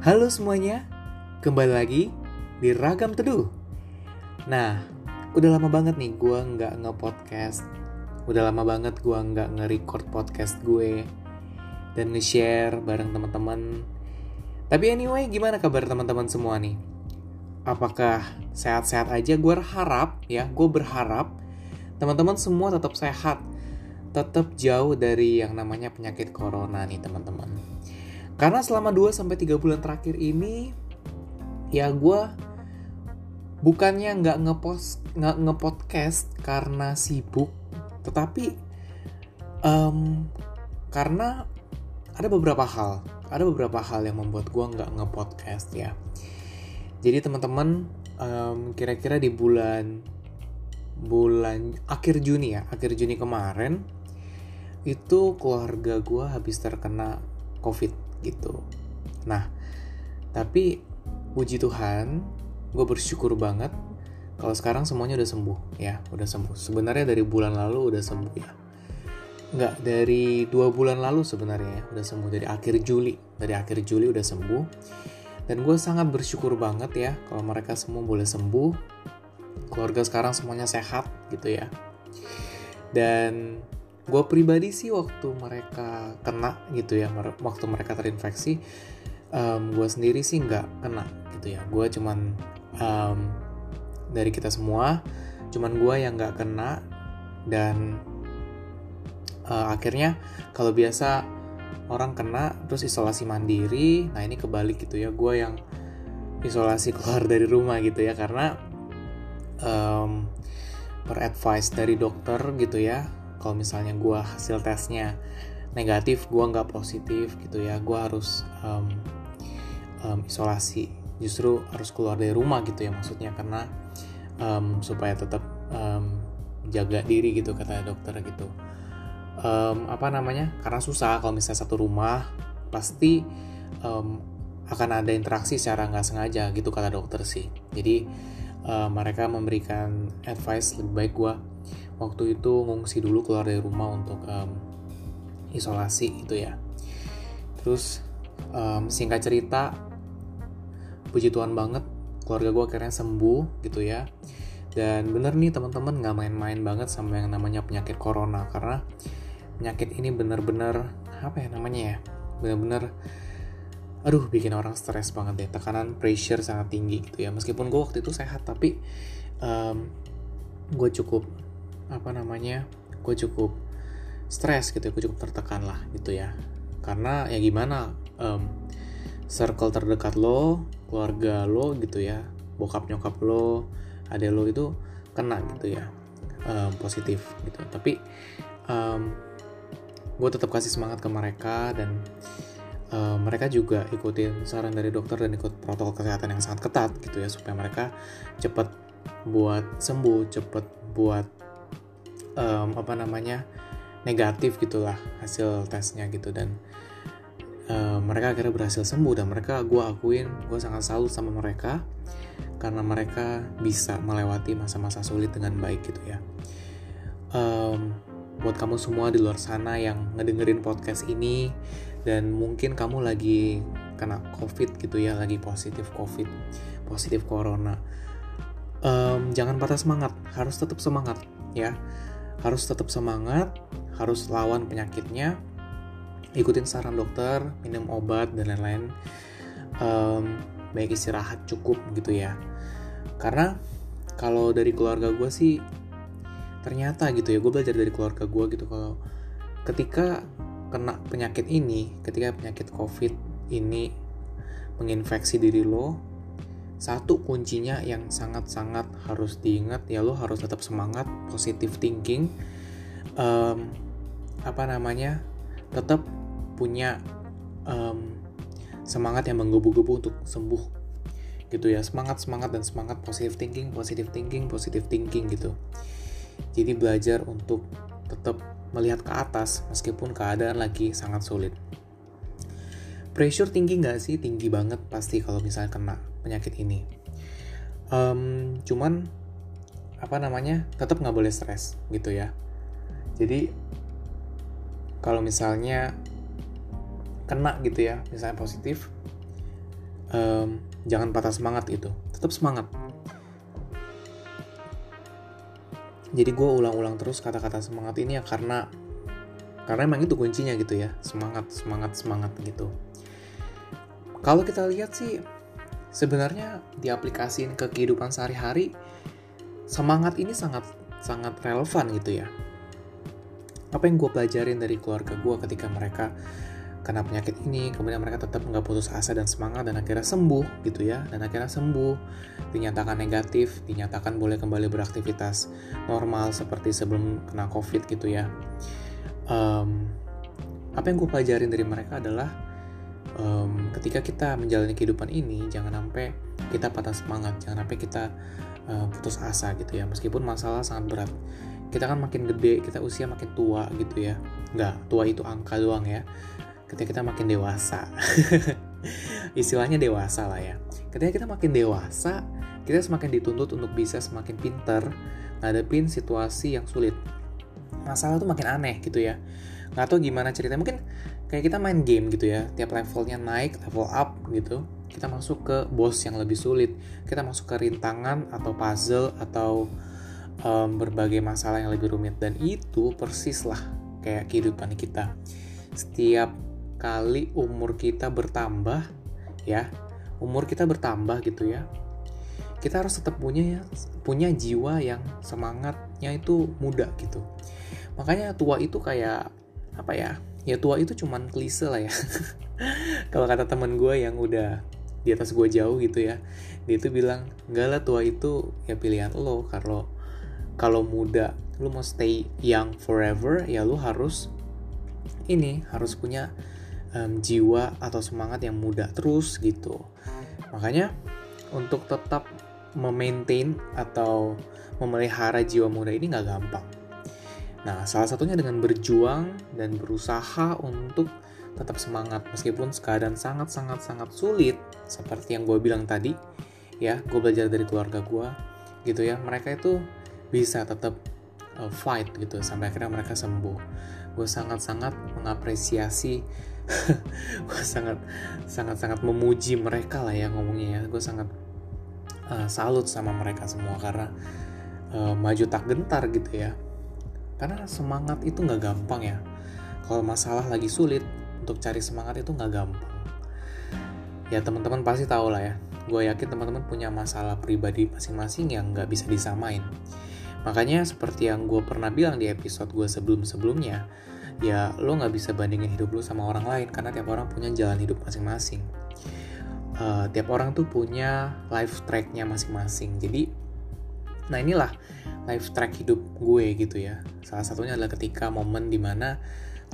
Halo semuanya, kembali lagi di Ragam Teduh. Nah, udah lama banget nih gue nggak nge-podcast. Udah lama banget gue nggak nge-record podcast gue dan nge-share bareng teman-teman. Tapi anyway, gimana kabar teman-teman semua nih? Apakah sehat-sehat aja? Gue harap ya, gue berharap teman-teman semua tetap sehat, tetap jauh dari yang namanya penyakit corona nih teman-teman. Karena selama 2-3 bulan terakhir ini, ya gue bukannya nggak ngepost nggak ngepodcast karena sibuk, tetapi um, karena ada beberapa hal, ada beberapa hal yang membuat gue nggak ngepodcast ya. Jadi teman-teman, um, kira-kira di bulan bulan akhir Juni ya, akhir Juni kemarin itu keluarga gue habis terkena COVID gitu. Nah, tapi puji Tuhan, gue bersyukur banget kalau sekarang semuanya udah sembuh ya, udah sembuh. Sebenarnya dari bulan lalu udah sembuh ya. Nggak, dari dua bulan lalu sebenarnya ya, udah sembuh. Dari akhir Juli, dari akhir Juli udah sembuh. Dan gue sangat bersyukur banget ya kalau mereka semua boleh sembuh. Keluarga sekarang semuanya sehat gitu ya. Dan gue pribadi sih waktu mereka kena gitu ya waktu mereka terinfeksi um, gue sendiri sih nggak kena gitu ya. Gue cuman um, dari kita semua cuman gue yang nggak kena dan uh, akhirnya kalau biasa orang kena terus isolasi mandiri nah ini kebalik gitu ya. Gue yang isolasi keluar dari rumah gitu ya karena um, per advice dari dokter gitu ya kalau misalnya gue hasil tesnya negatif gue nggak positif gitu ya gue harus um, um, isolasi. Justru harus keluar dari rumah gitu ya maksudnya karena um, supaya tetap um, jaga diri gitu kata dokter gitu. Um, apa namanya karena susah kalau misalnya satu rumah pasti um, akan ada interaksi secara nggak sengaja gitu kata dokter sih. Jadi uh, mereka memberikan advice lebih baik gue waktu itu ngungsi dulu keluar dari rumah untuk um, isolasi itu ya. Terus um, singkat cerita puji Tuhan banget keluarga gue akhirnya sembuh gitu ya. Dan bener nih teman-teman nggak main-main banget sama yang namanya penyakit corona karena penyakit ini bener-bener apa ya namanya ya bener-bener aduh bikin orang stres banget deh. Tekanan pressure sangat tinggi gitu ya. Meskipun gue waktu itu sehat tapi um, gue cukup apa namanya gue cukup stres gitu ya gue cukup tertekan lah gitu ya. Karena ya gimana um, circle terdekat lo keluarga lo gitu ya bokap nyokap lo ada lo itu kena gitu ya um, positif gitu. Tapi um, gue tetap kasih semangat ke mereka dan uh, mereka juga ikutin saran dari dokter dan ikut protokol kesehatan yang sangat ketat gitu ya supaya mereka cepet buat sembuh cepet buat um, apa namanya negatif gitulah hasil tesnya gitu. Dan um, mereka akhirnya berhasil sembuh dan mereka gue akuin gue sangat salut sama mereka karena mereka bisa melewati masa-masa sulit dengan baik gitu ya. Um, buat kamu semua di luar sana yang ngedengerin podcast ini dan mungkin kamu lagi kena covid gitu ya lagi positif covid positif corona um, jangan patah semangat harus tetap semangat ya harus tetap semangat, harus lawan penyakitnya, ikutin saran dokter, minum obat dan lain-lain. Um, baik istirahat cukup gitu ya. Karena kalau dari keluarga gue sih ternyata gitu ya, gue belajar dari keluarga gue gitu kalau ketika kena penyakit ini, ketika penyakit COVID ini menginfeksi diri lo, satu kuncinya yang sangat-sangat harus diingat ya lo harus tetap semangat positive thinking. Um, apa namanya? Tetap punya um, semangat yang menggebu-gebu untuk sembuh gitu ya. Semangat semangat dan semangat positive thinking positive thinking positive thinking gitu. Jadi belajar untuk tetap melihat ke atas meskipun keadaan lagi sangat sulit. Pressure tinggi nggak sih? Tinggi banget pasti kalau misalnya kena penyakit ini. Um, cuman apa namanya tetap nggak boleh stres gitu ya. Jadi kalau misalnya kena gitu ya misalnya positif um, jangan patah semangat gitu. Tetap semangat. Jadi gue ulang-ulang terus kata-kata semangat ini ya karena karena emang itu kuncinya gitu ya. Semangat semangat semangat gitu. Kalau kita lihat sih sebenarnya diaplikasiin ke kehidupan sehari-hari semangat ini sangat sangat relevan gitu ya. Apa yang gue pelajarin dari keluarga gue ketika mereka kena penyakit ini kemudian mereka tetap nggak putus asa dan semangat dan akhirnya sembuh gitu ya dan akhirnya sembuh dinyatakan negatif dinyatakan boleh kembali beraktivitas normal seperti sebelum kena covid gitu ya. Um, apa yang gue pelajarin dari mereka adalah um, ketika kita menjalani kehidupan ini jangan sampai kita patah semangat jangan sampai kita uh, putus asa gitu ya. Meskipun masalah sangat berat kita kan makin gede kita usia makin tua gitu ya. Nggak tua itu angka doang ya. Ketika kita makin dewasa istilahnya dewasa lah ya. Ketika kita makin dewasa kita semakin dituntut untuk bisa semakin pinter ngadepin situasi yang sulit. Masalah tuh makin aneh gitu ya nggak tahu gimana ceritanya. Mungkin kayak kita main game gitu ya. Tiap levelnya naik level up gitu kita masuk ke boss yang lebih sulit. Kita masuk ke rintangan atau puzzle atau um, berbagai masalah yang lebih rumit. Dan itu persis lah kayak kehidupan kita. Setiap kali umur kita bertambah ya umur kita bertambah gitu ya kita harus tetap punya ya punya jiwa yang semangatnya itu muda gitu. Makanya tua itu kayak apa ya ya tua itu cuman klise lah ya. Kalau kata teman gue yang udah di atas gue jauh gitu ya dia itu bilang enggak lah tua itu ya pilihan lo. Kalau kalau muda lu mau stay young forever ya lu harus ini harus punya um, jiwa atau semangat yang muda terus gitu. Makanya untuk tetap memaintain atau memelihara jiwa muda ini nggak gampang nah salah satunya dengan berjuang dan berusaha untuk tetap semangat. Meskipun keadaan sangat sangat sangat sulit seperti yang gue bilang tadi ya gue belajar dari keluarga gue gitu ya mereka itu bisa tetap uh, fight gitu sampai akhirnya mereka sembuh. Gue sangat sangat mengapresiasi gue sangat sangat sangat memuji mereka lah ya ngomongnya ya. Gue sangat uh, salut sama mereka semua karena uh, maju tak gentar gitu ya karena semangat itu nggak gampang ya kalau masalah lagi sulit untuk cari semangat itu nggak gampang ya teman-teman pasti tahu lah ya gue yakin teman-teman punya masalah pribadi masing-masing yang nggak bisa disamain Makanya seperti yang gue pernah bilang di episode gue sebelum-sebelumnya, ya lo gak bisa bandingin hidup lo sama orang lain karena tiap orang punya jalan hidup masing-masing. Uh, tiap orang tuh punya life tracknya masing-masing. Jadi, nah inilah life track hidup gue gitu ya. Salah satunya adalah ketika momen di mana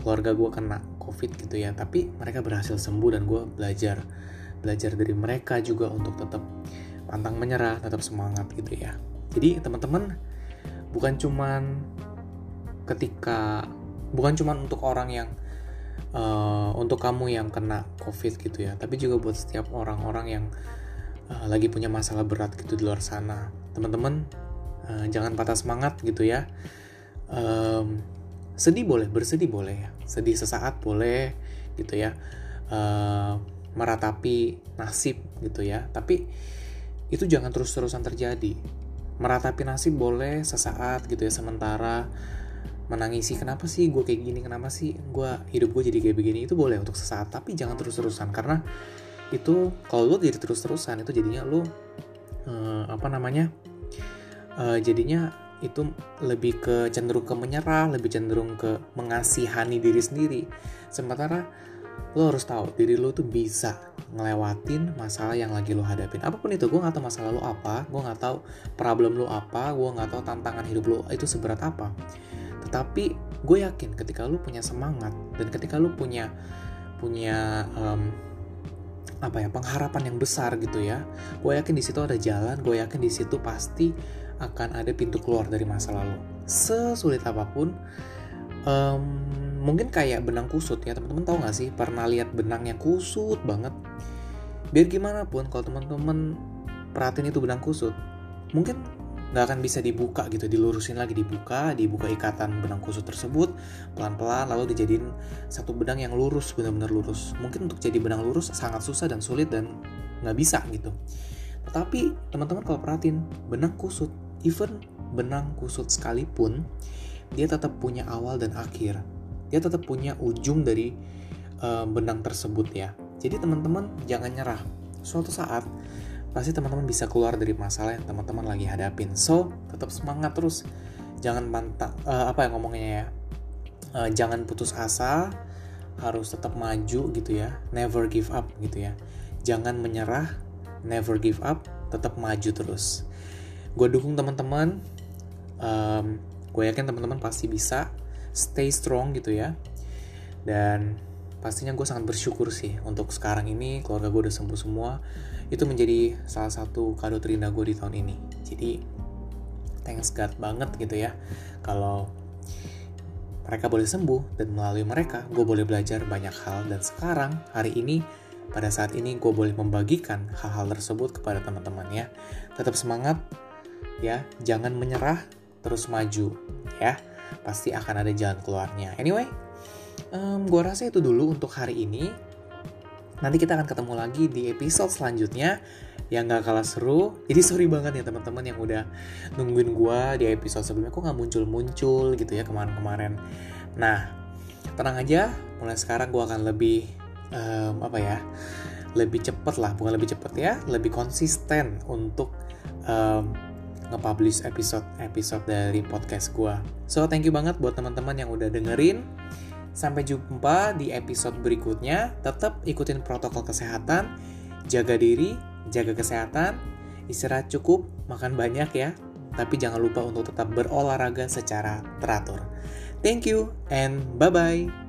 keluarga gue kena covid gitu ya. Tapi mereka berhasil sembuh dan gue belajar belajar dari mereka juga untuk tetap pantang menyerah, tetap semangat gitu ya. Jadi teman-teman bukan cuman ketika bukan cuman untuk orang yang uh, untuk kamu yang kena covid gitu ya tapi juga buat setiap orang-orang yang uh, lagi punya masalah berat gitu di luar sana teman-teman uh, jangan patah semangat gitu ya. Um, sedih boleh bersedih boleh ya. Sedih sesaat boleh gitu ya. Uh, meratapi nasib gitu ya. Tapi itu jangan terus-terusan terjadi. Meratapi nasib boleh sesaat gitu ya sementara menangisi kenapa sih gue kayak gini? Kenapa sih gue hidup gue jadi kayak begini? Itu boleh untuk sesaat tapi jangan terus-terusan. Karena itu kalau lo jadi terus-terusan itu jadinya lo uh, apa namanya uh, jadinya itu lebih ke cenderung ke menyerah lebih cenderung ke mengasihani diri sendiri. Sementara lo harus tahu diri lo tuh bisa ngelewatin masalah yang lagi lo hadapin. Apa pun itu gue nggak tahu masalah lo apa gue nggak tahu problem lo apa gue nggak tahu tantangan hidup lo itu seberat apa. Tetapi gue yakin ketika lo punya semangat dan ketika lo punya punya um, apa ya pengharapan yang besar gitu ya gue yakin di situ ada jalan gue yakin di situ pasti akan ada pintu keluar dari masa lalu. Sesulit apa pun um, mungkin kayak benang kusut ya teman-teman tahu nggak sih? Pernah lihat benang yang kusut banget? Biar gimana pun kalau teman-teman perhatiin itu benang kusut mungkin nggak akan bisa dibuka gitu dilurusin lagi dibuka dibuka ikatan benang kusut tersebut pelan-pelan lalu dijadiin satu benang yang lurus benar-benar lurus. Mungkin untuk jadi benang lurus sangat susah dan sulit dan nggak bisa gitu. Tetapi teman-teman kalau perhatiin benang kusut even benang kusut sekalipun dia tetap punya awal dan akhir. Dia tetap punya ujung dari uh, benang tersebut ya. Jadi teman-teman jangan nyerah. Suatu saat pasti teman-teman bisa keluar dari masalah yang teman-teman lagi hadapin. So tetap semangat terus. Jangan mantap uh, apa yang ngomongnya ya? Uh, jangan putus asa. Harus tetap maju gitu ya. Never give up gitu ya. Jangan menyerah. Never give up. Tetap maju terus gue dukung teman-teman. Um, gue yakin teman-teman pasti bisa stay strong gitu ya. Dan pastinya gue sangat bersyukur sih untuk sekarang ini keluarga gue udah sembuh semua. Itu menjadi salah satu kado terindah gue di tahun ini. Jadi thanks God banget gitu ya. Kalau mereka boleh sembuh dan melalui mereka gue boleh belajar banyak hal. Dan sekarang hari ini pada saat ini gue boleh membagikan hal-hal tersebut kepada teman-teman ya. Tetap semangat ya. Jangan menyerah terus maju ya. Pasti akan ada jalan keluarnya. Anyway um, gue rasa itu dulu untuk hari ini. Nanti kita akan ketemu lagi di episode selanjutnya yang gak kalah seru. Jadi sorry banget ya teman-teman yang udah nungguin gue di episode sebelumnya. Kok gak muncul-muncul gitu ya kemarin-kemarin. Nah, tenang aja, mulai sekarang gue akan lebih um, apa ya, lebih cepet lah, bukan lebih cepet ya, lebih konsisten untuk nge-publish episode-episode dari podcast gue. So, thank you banget buat teman-teman yang udah dengerin. Sampai jumpa di episode berikutnya. Tetap ikutin protokol kesehatan, jaga diri, jaga kesehatan, istirahat cukup, makan banyak ya. Tapi jangan lupa untuk tetap berolahraga secara teratur. Thank you and bye-bye.